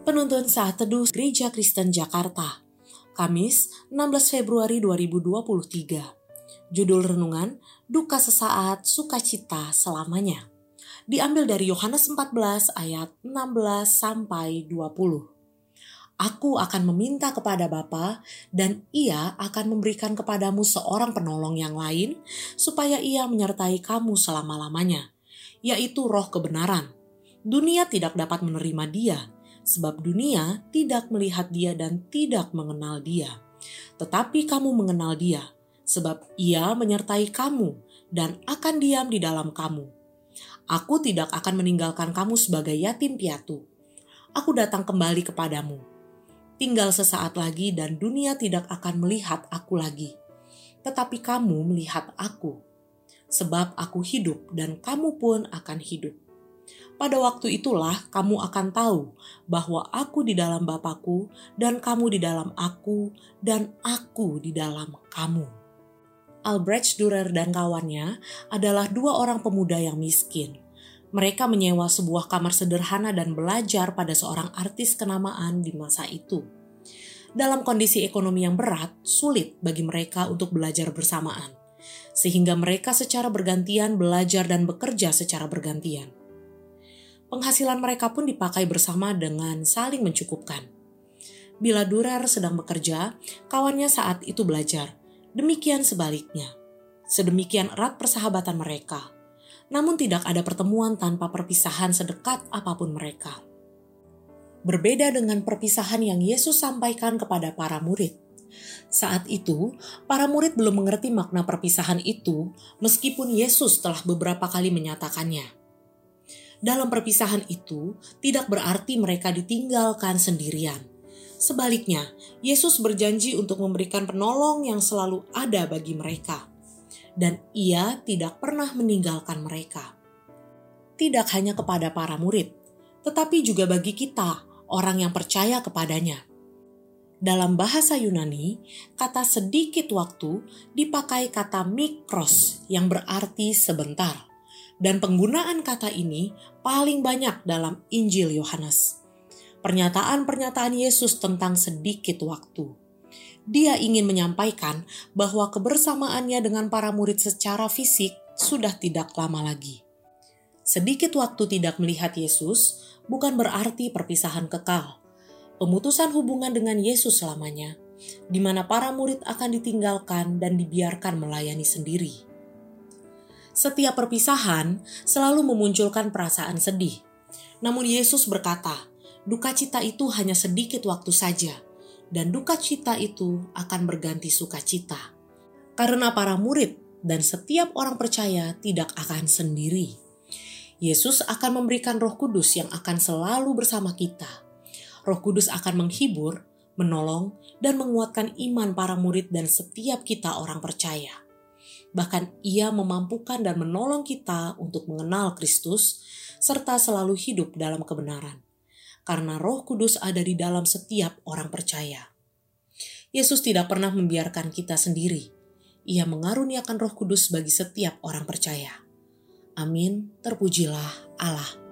Penuntun Saat Teduh Gereja Kristen Jakarta, Kamis 16 Februari 2023. Judul Renungan, Duka Sesaat, Sukacita Selamanya. Diambil dari Yohanes 14 ayat 16 sampai 20. Aku akan meminta kepada Bapa dan ia akan memberikan kepadamu seorang penolong yang lain supaya ia menyertai kamu selama-lamanya, yaitu roh kebenaran. Dunia tidak dapat menerima dia, sebab dunia tidak melihat dia dan tidak mengenal dia. Tetapi kamu mengenal dia, sebab ia menyertai kamu dan akan diam di dalam kamu. Aku tidak akan meninggalkan kamu sebagai yatim piatu. Aku datang kembali kepadamu. Tinggal sesaat lagi dan dunia tidak akan melihat aku lagi. Tetapi kamu melihat aku. Sebab aku hidup dan kamu pun akan hidup pada waktu itulah kamu akan tahu bahwa aku di dalam Bapakku dan kamu di dalam aku dan aku di dalam kamu. Albrecht Dürer dan kawannya adalah dua orang pemuda yang miskin. Mereka menyewa sebuah kamar sederhana dan belajar pada seorang artis kenamaan di masa itu. Dalam kondisi ekonomi yang berat, sulit bagi mereka untuk belajar bersamaan, sehingga mereka secara bergantian belajar dan bekerja secara bergantian penghasilan mereka pun dipakai bersama dengan saling mencukupkan. Bila Durer sedang bekerja, kawannya saat itu belajar. Demikian sebaliknya. Sedemikian erat persahabatan mereka. Namun tidak ada pertemuan tanpa perpisahan sedekat apa pun mereka. Berbeda dengan perpisahan yang Yesus sampaikan kepada para murid. Saat itu, para murid belum mengerti makna perpisahan itu, meskipun Yesus telah beberapa kali menyatakannya dalam perpisahan itu tidak berarti mereka ditinggalkan sendirian. Sebaliknya, Yesus berjanji untuk memberikan penolong yang selalu ada bagi mereka, dan Ia tidak pernah meninggalkan mereka. Tidak hanya kepada para murid, tetapi juga bagi kita, orang yang percaya kepadanya. Dalam bahasa Yunani, kata sedikit waktu dipakai kata mikros yang berarti sebentar dan penggunaan kata ini paling banyak dalam Injil Yohanes. Pernyataan-pernyataan Yesus tentang sedikit waktu. Dia ingin menyampaikan bahwa kebersamaannya dengan para murid secara fisik sudah tidak lama lagi. Sedikit waktu tidak melihat Yesus bukan berarti perpisahan kekal. Pemutusan hubungan dengan Yesus selamanya, di mana para murid akan ditinggalkan dan dibiarkan melayani sendiri setiap perpisahan selalu memunculkan perasaan sedih. Namun Yesus berkata, duka cita itu hanya sedikit waktu saja, dan duka cita itu akan berganti sukacita. Karena para murid dan setiap orang percaya tidak akan sendiri. Yesus akan memberikan Roh Kudus yang akan selalu bersama kita. Roh Kudus akan menghibur, menolong, dan menguatkan iman para murid dan setiap kita orang percaya. Bahkan ia memampukan dan menolong kita untuk mengenal Kristus serta selalu hidup dalam kebenaran. Karena roh kudus ada di dalam setiap orang percaya. Yesus tidak pernah membiarkan kita sendiri. Ia mengaruniakan roh kudus bagi setiap orang percaya. Amin, terpujilah Allah.